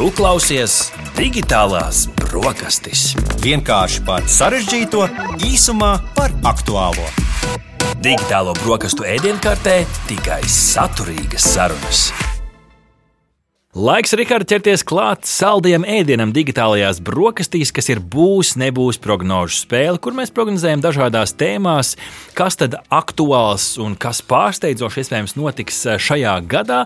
Tu klausies digitālās brokastis. Vienkārši par sarežģīto, īsumā par aktuālo. Digitālo brokastu ēdienkartē tikai saturīgas sarunas. Laiks, Rikārd, ķerties klāt saldiem ēdienam digitālajās brokastīs, kas ir būs, nebūs prognožu spēle, kur mēs prognozējam dažādās tēmās, kas tad aktuāls un kas pārsteidzoši iespējams notiks eh, šajā gadā.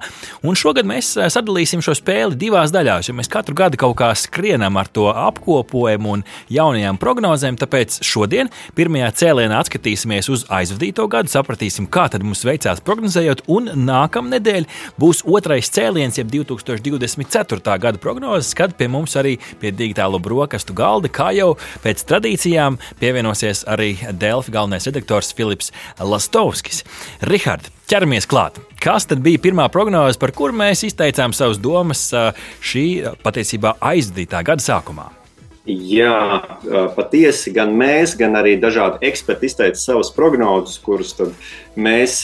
Un šogad mēs eh, sadalīsim šo spēli divās daļās, jo mēs katru gadu kaut kā skrienam ar to apkopojumu un jaunajām prognozēm. Tāpēc šodien pirmajā cēlienā atskatīsimies uz aizvadīto gadu, sapratīsim, kā tad mums veicās prognozējot, un nākamnedēļ būs otrais cēliens, jeb 2000. 2024. gada prognozes, kad pie mums arī pie digitālo brokastu galda, kā jau pēc tradīcijām, pievienosies arī Delfi galvenais redaktors Filips Lastovskis. Rihard, ķeramies klāt! Kas tad bija pirmā prognoze, par kuru mēs izteicām savas domas šī patiesībā aizdītā gada sākumā? Jā, patiesi gan mēs, gan arī dažādi eksperti izteica savas prognozes, kuras mēs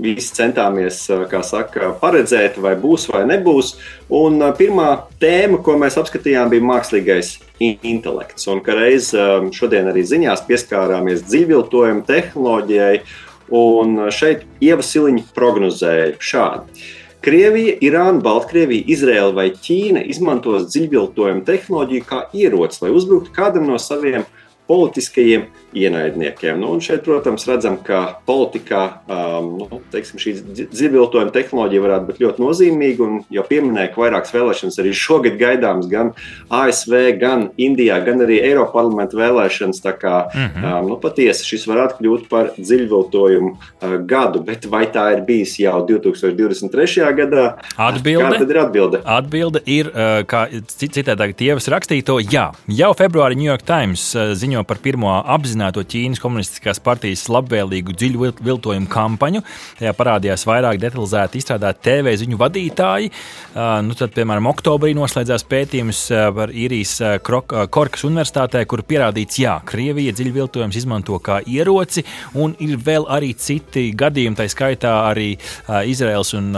visi centāmies saka, paredzēt, vai būs vai nebūs. Un pirmā tēma, ko mēs apskatījām, bija mākslīgais intelekts. Un reiz šodien arī ziņās pieskārāmies dzīvviltojuma tehnoloģijai, un šeit Ieva Siliņa prognozēja šādi. Krievija, Irāna, Baltkrievija, Izraela vai Ķīna izmantos dziļviltojumu tehnoloģiju kā ieroci, lai uzbruktu kādam no saviem politiskajiem ienaidniekiem. Nu, šeit, protams, redzam, ka politikā um, nu, teiksim, šī dziļviltojuma tehnoloģija varētu būt ļoti nozīmīga. Un jau pieminēju, ka vairākas vēlēšanas arī šogad gaidāmas gan ASV, gan Indijā, gan arī Eiropas parlamenta vēlēšanas. Tā kā mm -hmm. um, nu, patiesi šis varētu kļūt par dziļviltojumu uh, gadu, bet vai tā ir bijis jau 2023. gadā? Atbilde, Kāda ir atbilde? Atbilde ir, uh, kā citādāk tievas rakstīto, jā. Jau februārī New York Times uh, ziņo par pirmo apzināto Ķīnas komunistiskās partijas labvēlīgu dziļu viltojumu kampaņu. Tajā parādījās vairāk detalizēti izstrādāti TV ziņu vadītāji. Nu, tad, piemēram, oktobrī noslēdzās pētījums par īrijas Korkas universitātē, kur pierādīts, ka Krievija dziļu viltojumus izmanto kā ieroci, un ir vēl arī citi gadījumi, tā skaitā arī Izraels un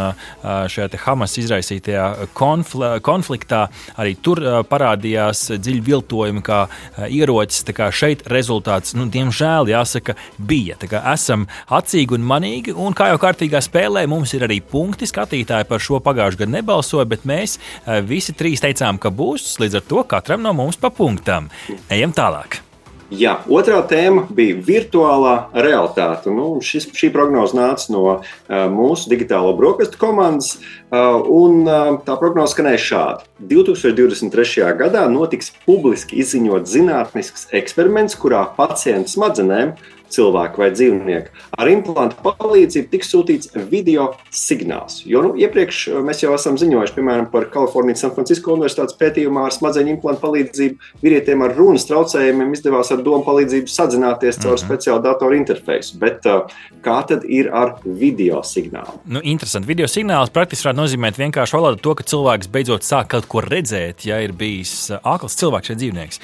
Hamas izraisītajā konfliktā. Arī tur parādījās dziļu viltojumi kā ierocis. Tā kā šeit rezultāts nu, diemžēl, jāsaka, bija. Esam atsīgi un manīgi, un kā jau kārtīgā spēlē, mums ir arī punkti. Skatītāji par šo pagājušajā gadā nebalsoja, bet mēs eh, visi trīs teicām, ka būs. Līdz ar to katram no mums pa punktam. Ejam tālāk! Jā, otrā tēma bija virtuālā realitāte. Nu, šis, šī prognoze nāca no uh, mūsu digitālo brokastu komandas, uh, un uh, tā prognoze skanēja šādi. 2023. gadā notiks publiski izziņot zinātnisks eksperiments, kurā pacientu smadzenēm cilvēku vai dzīvnieku. Ar implantu palīdzību tiks sūtīts video signāls. Jo nu, iepriekš uh, mēs jau esam ziņojuši piemēram, par Kalifornijas San Francisco Universitātes pētījumā ar smadzeņu implantu palīdzību. Vīrietiem ar runas traucējumiem izdevās ar domu palīdzību sazināties caur -hmm. speciālu datoru interfeisu. Bet uh, kā tad ir ar video signālu? Nu, interesanti. Video signāls praktiski varētu nozīmēt vienkārši valodu to, ka cilvēks beidzot sāk kaut ko redzēt, ja ir bijis akls cilvēks, šeit dzīvnieks.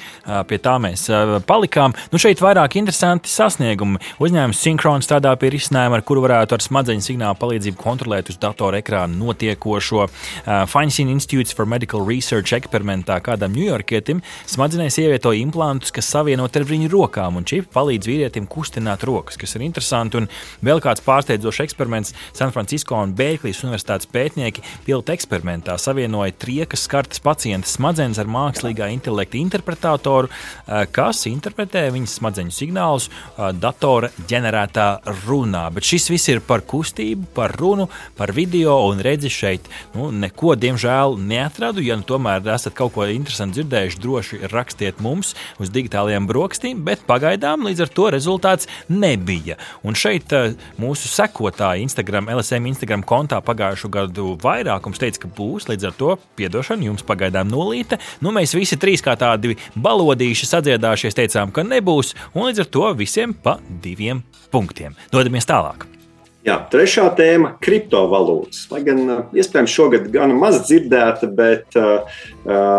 Pie tā mēs palikām. Nu, šeit vairāk interesanti sasniegumi sasniegumi. Uzņēmums Synchron strādā pie risinājuma, ar kuru varētu ar smadzeņu signālu palīdzību kontrolēt uz datora ekrāna notiekošo. Uh, Feinstein Institutes for Medical Research eksperimentā kādam ņujorkietim smadzenēs ievietoja implantus, kas savienot ar viņu rokām, un čipi palīdz vīrietim kustināt rokas, kas ir interesanti. Un vēl kāds pārsteidzošs eksperiments San Francisco un Bēklīs universitātes pētnieki pilota eksperimentā savienoja triekas skartas pacienta smadzenes ar mākslīgā intelekta interpretatoru, kas interpretē viņas smadzeņu signālus datora ģenerētā runā. Bet šis viss ir par kustību, par runu, par video un redzi šeit. Nu, neko, diemžēl, neatradu. Ja nu tomēr esat kaut ko interesantu dzirdējuši, droši rakstiet mums uz digitālajiem brokastīm, bet pagaidām līdz ar to rezultāts nebija. Un šeit eh, mūsu sekotāji Instagram, LSM Instagram kontā pagājušo gadu vairākums teica, ka būs līdz ar to piedošana jums pagaidām nulīte. Nu, mēs visi trīs kā tādi balodīši sadziedājušies teicām, ka nebūs, un līdz ar to visiem pa diviem punktiem. Dodamies tālāk. Jā, trešā tēma - kriptovalūtas. Lai gan iespējams šogad gan maz dzirdēta, bet uh,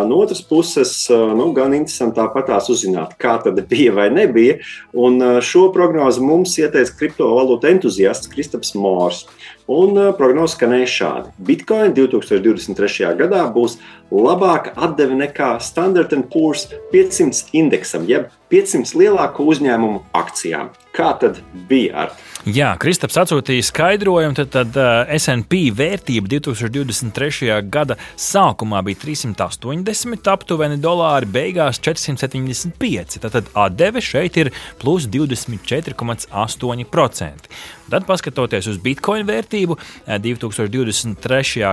no otras puses, uh, nu, gan interesanti tāpatās uzzināt, kā tad bija vai nebija. Un uh, šo prognozi mums ieteica kriptovalūtu entuziasts Kristaps Mors. Un uh, prognoze skanēja šādi: Bitcoin 2023. gadā būs labāka atdeve nekā Standard Poor's 500 indeksam, jeb 500 lielāko uzņēmumu akcijām. Kā tad bija ar? Jā, Kristaps atsūtīja skaidrojumu, tad, tad uh, SP vērtība 2023. gada sākumā bija 380 aptuveni dolāri, beigās 475. Tātad atdeve šeit ir plus 24,8%. Tad, paskatoties uz bitkoinu vērtību, 2023.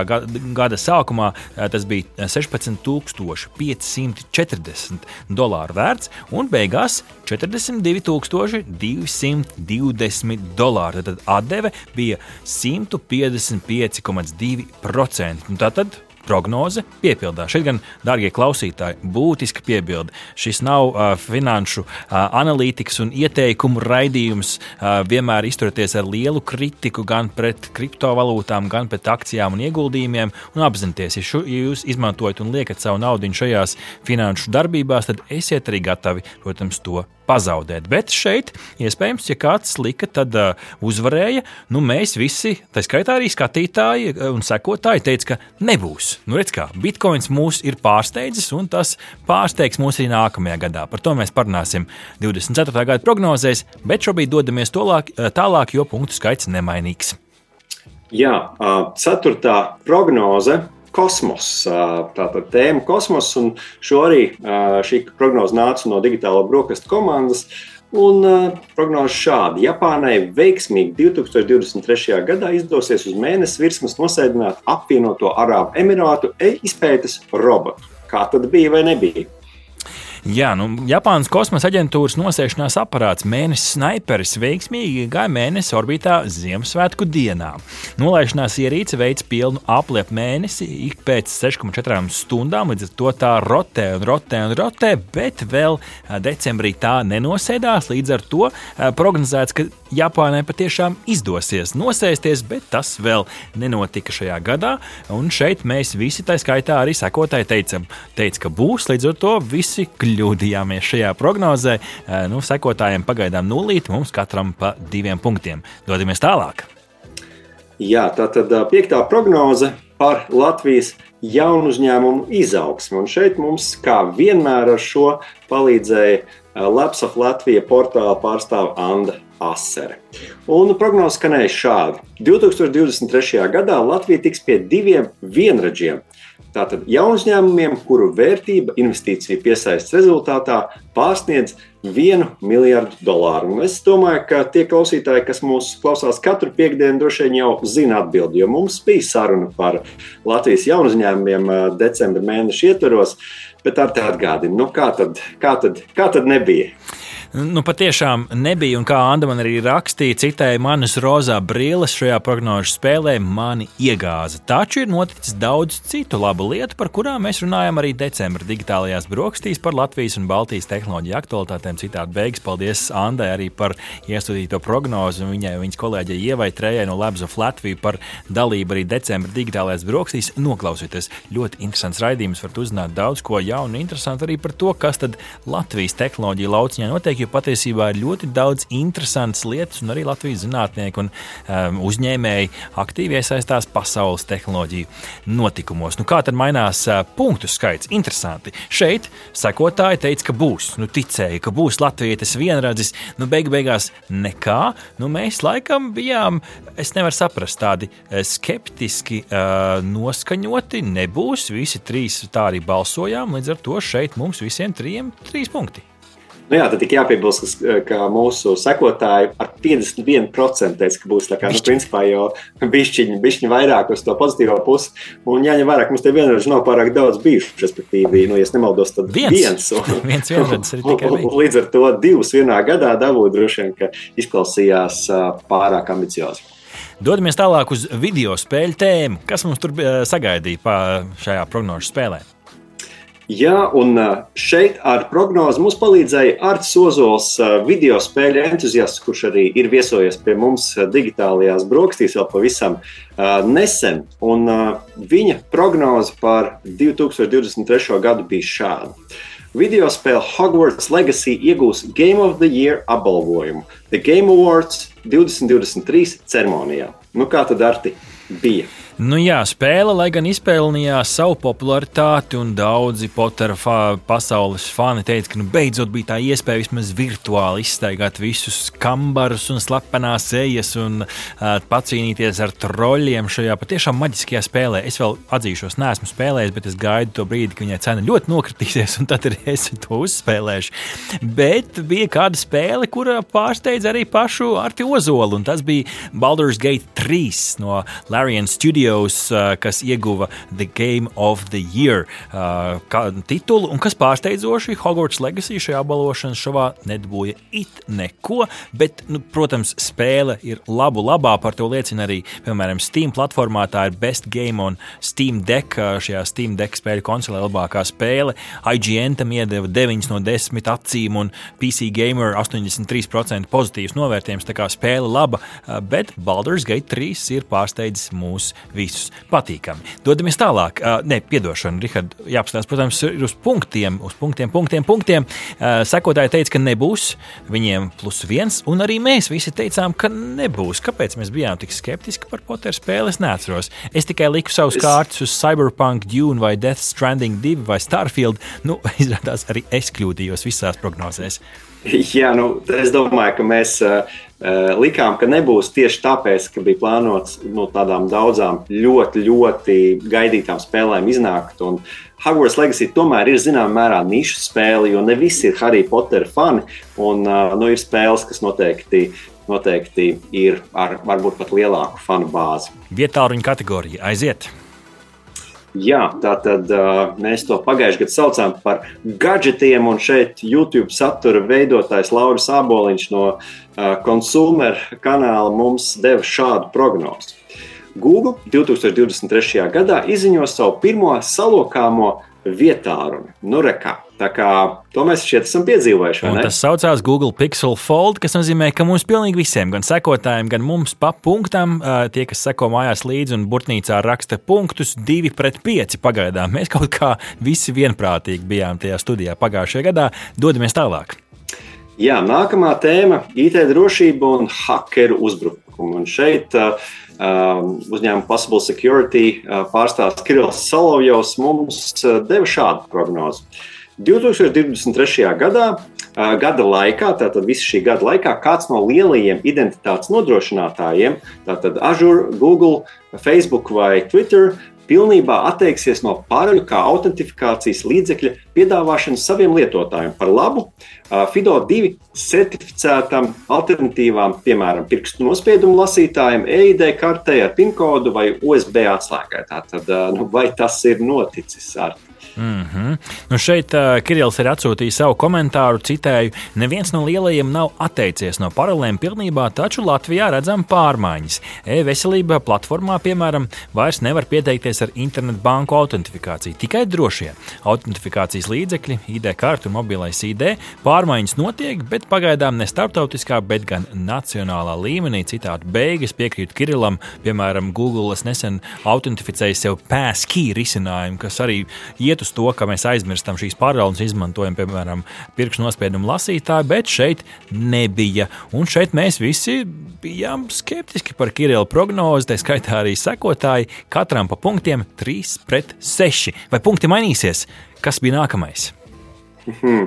gada sākumā tas bija 16,540 dolāru vērts, un beigās 42,220 dolāru. Tad atdeve bija 155,2%. Tātad prognoze piepildās. Šeit gan, darbie klausītāji, būtiska piebilde. Šis nav uh, finanšu uh, analītikas un ieteikumu raidījums. Uh, vienmēr izturieties ar lielu kritiku gan pret kriptovalūtām, gan pret akcijām un ieguldījumiem. Un apzināties, ja, šu, ja jūs izmantojat un liekat savu naudu šajās finanšu darbībās, tad esiet arī gatavi, protams, to pazaudēt. Bet šeit, iespējams, ja kāds lika, tad uh, uzvarēja. Nu, mēs visi, tā skaitā arī skatītāji un sekotāji, teica, ka nebūs. Nu, redz, kā bitkoins mūs ir pārsteidzis, un tas pārsteigs mūs arī nākamajā gadā. Par to mēs parunāsim 24. gada prognozēs, bet šobrīd dodamies tolāk, tālāk, jo punktu skaits nemainīgs. Jā, ceturtā prognoze kosmos. Tātad tēma kosmos, un šo arī šī prognoze nāca no digitālo brokastu komandas. Un prognoze šāda. Japānai veiksmīgi 2023. gadā izdosies uz mēnesi virsmas nosēdināt apvienoto Arābu Emirātu izpētes robotu. Kā tad bija vai nebija? Jā, nu, Japānas kosmosa aģentūras nosēšanās aparāts mēnesis sniperis veiksmīgi gāja mēnesi orbītā Ziemassvētku dienā. Nolaišanās ierīce veids pilnu apliepu mēnesi ik pēc 6,4 stundām, līdz ar to tā rotē un rotē un rotē, bet vēl decembrī tā nenosēdās. Līdz ar to prognozēts, ka Japānai patiešām izdosies nosēsties, bet tas vēl nenotika šajā gadā. Un šeit mēs visi, tā skaitā arī sekotāji, teicam, teica, ka būs. Līdz ar to visi kļūdījāmies šajā prognozē. Nu, sekotājiem pagaidām nulīt, mums katram pa diviem punktiem. Dodamies tālāk. Jā, tā tad piektā prognoze par Latvijas jaunu uzņēmumu izaugsmu. Un šeit mums, kā vienmēr, ar šo palīdzēja Labs of Latvija portāla pārstāve Anna Asere. Un prognoze skanēja šādi: 2023. gadā Latvija tiks pie diviem vienradžiem. Tātad jaunu uzņēmumiem, kuru vērtība investīciju piesaistes rezultātā pārsniedz vienu miljardu dolāru. Un es domāju, ka tie klausītāji, kas mūs klausās katru piekdienu, droši vien jau zina atbildi, jo mums bija saruna par Latvijas jaunu uzņēmumiem decembra mēneša ietvaros. Bet ar te atgādinu, nu kā tad, kā tad, kā tad nebija? Nu, patiešām nebija, un kā Anna man arī rakstīja, citēja manas rozā brilles šajā prognožu spēlē mani iegāza. Taču ir noticis daudz citu labu lietu, par kurām mēs runājam arī decembra digitālajās brokastīs par Latvijas un Baltijas tehnoloģiju aktualitātēm. Citādi beigas paldies Andai arī par iestudīto prognozi un viņai un viņas kolēģei Ievai Trējai no Labs of Latviju par dalību arī decembra digitālajās brokastīs. Noklausieties, ļoti interesants raidījums, varat uzzināt daudz ko jaunu un interesantu arī par to, kas tad Latvijas tehnoloģija lauciņā notiek notiek, jo patiesībā ir ļoti daudz interesantas lietas, un arī Latvijas zinātnieki un um, uzņēmēji aktīvi iesaistās pasaules tehnoloģiju notikumos. Nu, kā tad mainās uh, punktu skaits? Interesanti. Šeit sekotāji teica, ka būs, nu, ticēja, ka būs latvietis vienradzis, nu, beig beigās nekā. Nu, mēs laikam bijām, es nevaru saprast, tādi uh, skeptiski uh, noskaņoti. Nebūs visi trīs tā arī balsojām, līdz ar to šeit mums visiem trijiem trīs punkti. Nu jā, tad tik jāpiebilst, ka mūsu sekotāji ar 51% teica, ka būs tā kā, nu, principā jau bišķiņi, bišķiņi vairāk uz to pozitīvo pusi. Un jāņem vērā, ka mums te vienreiz nav pārāk daudz bijuši, respektīvi, nu, ja nemaldos, tad viens. viens. Un, viens vienreiz ir tikai viens. Līdz ar to divus vienā gadā dabūja droši vien, ka izklausījās pārāk ambiciozi. Dodamies tālāk uz video spēļu tēmu. Kas mums tur sagaidīja šajā prognožu spēlē? Jā, un šeit ar prognozi mums palīdzēja Arts Ozols, video spēļu entuziasts, kurš arī ir viesojies pie mums digitālajās brokastīs vēl pavisam nesen. Un viņa prognoze par 2023. gadu bija šāda. Video spēle Hogwarts Legacy iegūs Game of the Year apbalvojumu The Game Awards 2023 ceremonijā. Nu, kā tad Arti bija? Nu jā, spēle, lai gan izpelnījās savu popularitāti, un daudzi Pottera fa pasaules fani teica, ka nu, beidzot bija tā iespēja vismaz virtuāli izstaigāt visus kambarus un slepenās ejas un uh, pacīnīties ar troļļiem šajā patiešām maģiskajā spēlē. Es vēl atzīšos, neesmu spēlējis, bet es gaidu to brīdi, kad viņai cena ļoti nokritīsies, un tad arī es to uzspēlēšu. Bet bija kāda spēle, kura pārsteidza arī pašu Arti Ozolu, un tas bija Baldur's Gate 3 no Larian Studio. Studios, uh, kas ieguva The Game of the Year uh, titulu, un kas pārsteidzoši Hogwarts Legacy šajā balvošanas šovā nedabūja it neko. Bet, nu, protams, spēle ir labu labā. Par to liecina arī, piemēram, Steam platformā. Tā ir Best Game on Steam Deck. Uh, šajā Steam Deck spēļu konsolē labākā spēle. IGN tam iedeva 9 no 10 acīm, un PC Gamer 83% pozitīvs novērtējums. Tā kā spēle laba, bet Baldur's Gate 3 ir pārsteidzis mūs visus patīkami. Dodamies tālāk. Uh, nē, piedošana, Rihard, jāapstāsta, protams, ir uz punktiem, uz punktiem, punktiem, punktiem. Uh, sekotāji teica, ka nebūs viņiem plus viens, un arī mēs visi teicām, ka nebūs. Kāpēc mēs bijām tik skeptiski par Potter spēli? Es neatceros. Es tikai liku savus es... kārtas uz Cyberpunk, Dune vai Death Stranding 2 vai Starfield. Nu, izrādās, arī es kļūdījos visās prognozēs. Jā, nu, es domāju, ka mēs uh, likām, ka nebūs tieši tāpēc, ka bija plānots nu, tādām daudzām ļoti, ļoti gaidītām spēlēm iznākt. Un Hogwarts Legacy tomēr ir zināmā mērā nišu spēle, jo ne visi ir Harry Potter fani. Un, uh, nu, ir spēles, kas noteikti, noteikti ir ar varbūt pat lielāku fanu bāzi. Vietā ruņa kategorija aiziet! Jā, tā tad uh, mēs to pagājušajā gadā saucām par gadgetiem, un šeit YouTube satura veidotājs Lauris Aboliņš no uh, Consumer kanāla mums deva šādu prognozi. Google 2023. gadā izziņos savu pirmo salokāmo vietāru. Nu, rekā. Tā kā to mēs šeit esam piedzīvojuši. Tas saucās Google Pixel Fold, kas nozīmē, ka mums pilnīgi visiem, gan sekotājiem, gan mums pa punktam, tie, kas seko mājās līdzi un burtnīcā raksta punktus, divi pret pieci pagaidām. Mēs kaut kā visi vienprātīgi bijām tajā studijā pagājušajā gadā. Dodamies tālāk. Jā, nākamā tēma - IT drošība un hakeru uzbrukumi. Un šeit uh, uzņēmuma Possible Security uh, pārstāvis Kirillis Solovjovs mums uh, deva šādu prognozi. 2023. gadā, gada laikā, tātad visu šī gada laikā, kāds no lielajiem identitātes nodrošinātājiem, tātad Azure, Google, Facebook vai Twitter, pilnībā atteiksies no pāreļu kā autentifikācijas līdzekļa piedāvāšanas saviem lietotājiem par labu FIDO2 certificētām alternatīvām, piemēram, pirkstu nospiedumu lasītājiem, EID kartei ar PIN kodu vai USB atslēgai. Tātad, nu, vai tas ir noticis ar Mm -hmm. nu šeit uh, Kirillis ir atsūtījis savu komentāru, citēju, neviens no lielajiem nav atteicies no paralēliem pilnībā, taču Latvijā redzam pārmaiņas. E-veselība platformā, piemēram, vairs nevar pieteikties ar internetu banku autentifikāciju, tikai drošie autentifikācijas līdzekļi, ID kartu un mobilais ID. Pārmaiņas notiek, bet pagaidām ne starptautiskā, bet gan nacionālā līmenī. Citādi beigas piekrīt Kirillam, piemēram, Google nesen autentificēja sev passkey risinājumu, kas arī iet uz uz to, ka mēs aizmirstam šīs paraules, izmantojam, piemēram, pirkstu nospiedumu lasītāju, bet šeit nebija. Un šeit mēs visi bijām skeptiski par Kirila prognozi, tā skaitā arī sekotāji, katram pa punktiem 3 pret 6. Vai punkti mainīsies? Kas bija nākamais? Hmm.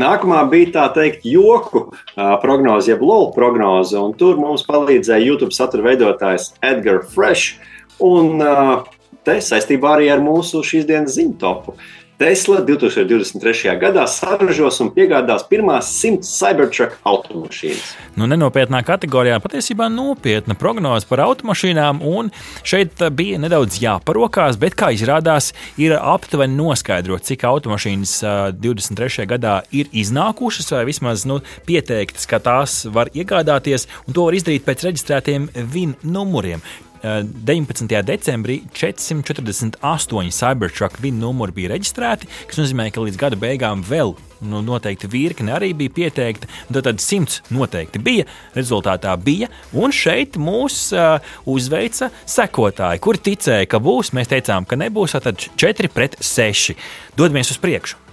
Nākamā bija tā teikt, joku uh, prognoze, jeb LOL prognoze, tur mums palīdzēja YouTube satura veidotājs Edgars Fresh. Un, uh, te saistībā arī ar mūsu šīs dienas ziņu topu. Tesla 2023. gadā saražos un piegādās pirmās simts Cybertruck automašīnas. Nu, nenopietnā kategorijā patiesībā nopietna prognoze par automašīnām, un šeit bija nedaudz jāparokās, bet, kā izrādās, ir aptuveni noskaidrot, cik automašīnas 23. gadā ir iznākušas, vai vismaz nu, pieteiktas, ka tās var iegādāties, un to var izdarīt pēc reģistrētiem VIN numuriem. 19. decembrī 448 Cybertruck VIN numuri bija reģistrēti, kas nozīmē, ka līdz gada beigām vēl nu, noteikti virkne arī bija pieteikta. Tad, tad simts noteikti bija. Rezultātā bija. Un šeit mūs uh, uzveica sekotāji, kuri ticēja, ka būs. Mēs teicām, ka nebūs. Tad 4 pret 6. Dodamies uz priekšu.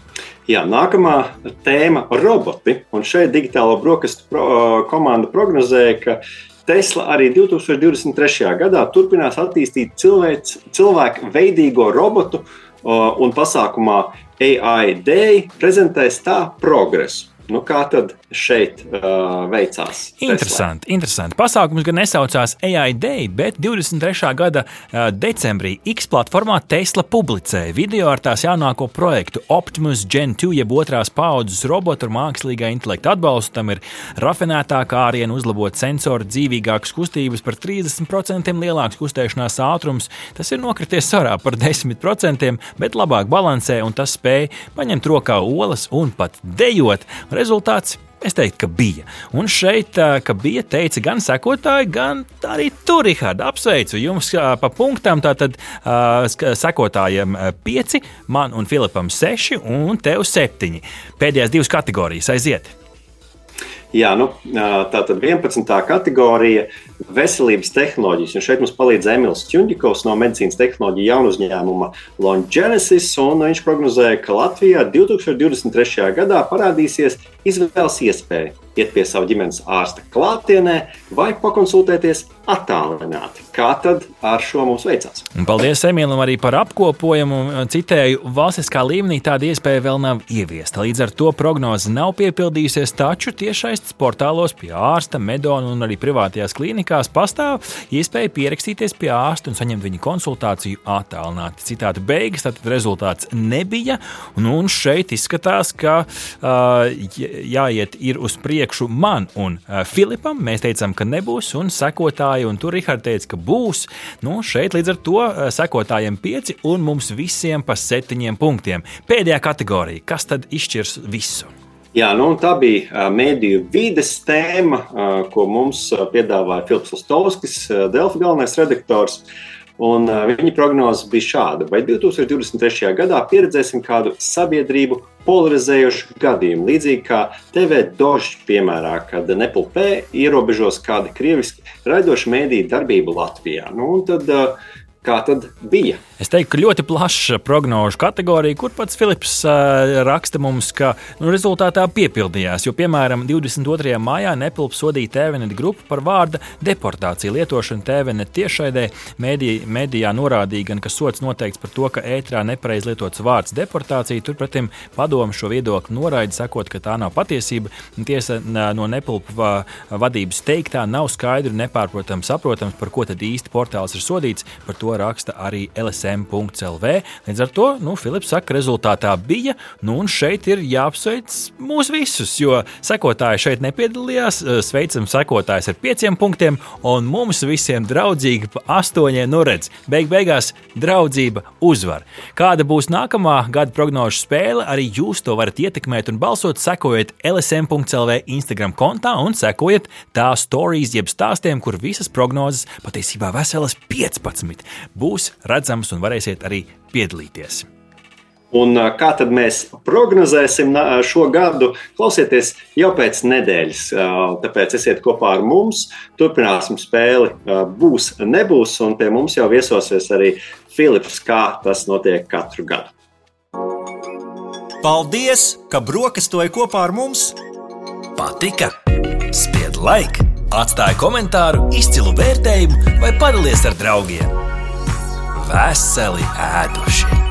Jā, nākamā tēma - roboti. Un šeit digitālo brokastu pro, komanda prognozēja, ka Tesla arī 2023. gadā turpinās attīstīt cilvēks, cilvēku veidīgo robotu, un pasākumā AI Day prezentēs tā progresu. Nu, kā tad šeit uh, veicās? Interesanti, interesanti. Pasākums gan nesaucās AI Day, bet 23. gada uh, decembrī X platformā Tesla publicēja video ar tās jaunāko projektu Optimus Gen 2, jeb otrās paudzes robotu ar mākslīgā intelekta atbalstu. Tam ir rafinētākā āriena, uzlabot sensoru, dzīvīgākas kustības, par 30% lielāks kustēšanās ātrums. Tas ir nokrities sarā par 10%, bet labāk balansē un tas spēj paņemt rokā olas un pat dejot Rezultāts Es teiktu, ka bija. Un šeit, ka bija, teica gan sekotāji, gan arī tu, Rihard, apsveicu jums pa punktām. Tātad sekotājiem pieci, man un Filipam seši, un tev septiņi. Pēdējās divas kategorijas aiziet. Jā, nu, tā tad 11. kategorija - veselības tehnoloģijas. Un šeit mums palīdz Emīls Čunģikovs no medicīnas tehnoloģija jaunu uzņēmuma Longenesis. Viņš prognozēja, ka Latvijā 2023. gadā parādīsies izvēles iespēja iet pie sava ģimenes ārsta klātienē vai pakonsultēties attālināti. Kā tad ar šo mums veicās? Un paldies Emīlam arī par apkopojumu. Citēju, valstiskā līmenī tāda iespēja vēl nav ieviesta. Līdz ar to prognoze nav piepildījusies, taču tiešais portālos pie ārsta, medona un arī privātajās klīnikās pastāv iespēja pierakstīties pie ārsta un saņemt viņa konsultāciju attālināti. Citāta beigas, tad rezultāts nebija. Un, un šeit izskatās, ka uh, jāiet uz priekšu man un uh, Filipam. Mēs teicām, ka nebūs, un sekotāji un tur Rihards teica, ka būs. Nu, šeit līdz ar to sekotājiem pieci un mums visiem pa septiņiem punktiem. Pēdējā kategorija, kas tad izšķirs visu? Jā, nu, tā bija mēdīju vides tēma, ko mums piedāvāja Filips Lustovskis, Delfa galvenais redaktors. Un viņa prognoze bija šāda: vai 2023. gadā pieredzēsim kādu sabiedrību polarizējošu gadījumu, līdzīgi kā TV Dožs piemērā, kad Nepal P ierobežos kādu krieviski raidošu mēdīju darbību Latvijā. Nu, tad, kā tad bija? Es teiktu, ka ļoti plaša prognožu kategorija, kur pats Filips uh, raksta mums, ka nu, rezultātā piepildījās. Jo, piemēram, 22. maijā Nepilps sodīja TVNet grupu par vārda deportāciju lietošanu TVNet tiešraidē. Mēdījā, mēdījā norādīja gan, ka sots noteikts par to, ka ētrā nepareiz lietots vārds deportācija. Turpretim padomu šo viedokli noraida, sakot, ka tā nav patiesība. Tiesa no Nepilpa vadības teiktā nav skaidri un nepārprotami saprotams, par ko tad īsti portāls ir sodīts. Par to raksta arī LSM sm.lv. Līdz ar to nu, Filips saka, ka rezultātā bija. Nu, un šeit ir jāapsveic mūs visus, jo sekotāji šeit nepiedalījās. Sveicam sekotājus ar pieciem punktiem, un mums visiem draudzīgi pa astoņiem. Nu, redz, beig beigās draudzība uzvar. Kāda būs nākamā gada prognožu spēle, arī jūs to varat ietekmēt un balsot, sekojiet LSM.CLV Instagram kontā un sekojiet tā stāstiem, jeb stāstiem, kur visas prognozes, patiesībā veselas 15, būs redzamas un varēsiet arī piedalīties. Un kā tad mēs prognozēsim šo gadu? Klausieties jau pēc nedēļas. Tāpēc esiet kopā ar mums. Turpināsim spēli. Būs, nebūs. Un pie mums jau viesosies arī Filips, kā tas notiek katru gadu. Paldies, ka brokastoji kopā ar mums! Patika! Spied laiku! Atstāja komentāru, izcilu vērtējumu vai padalies ar draugiem! Veseli ēduši.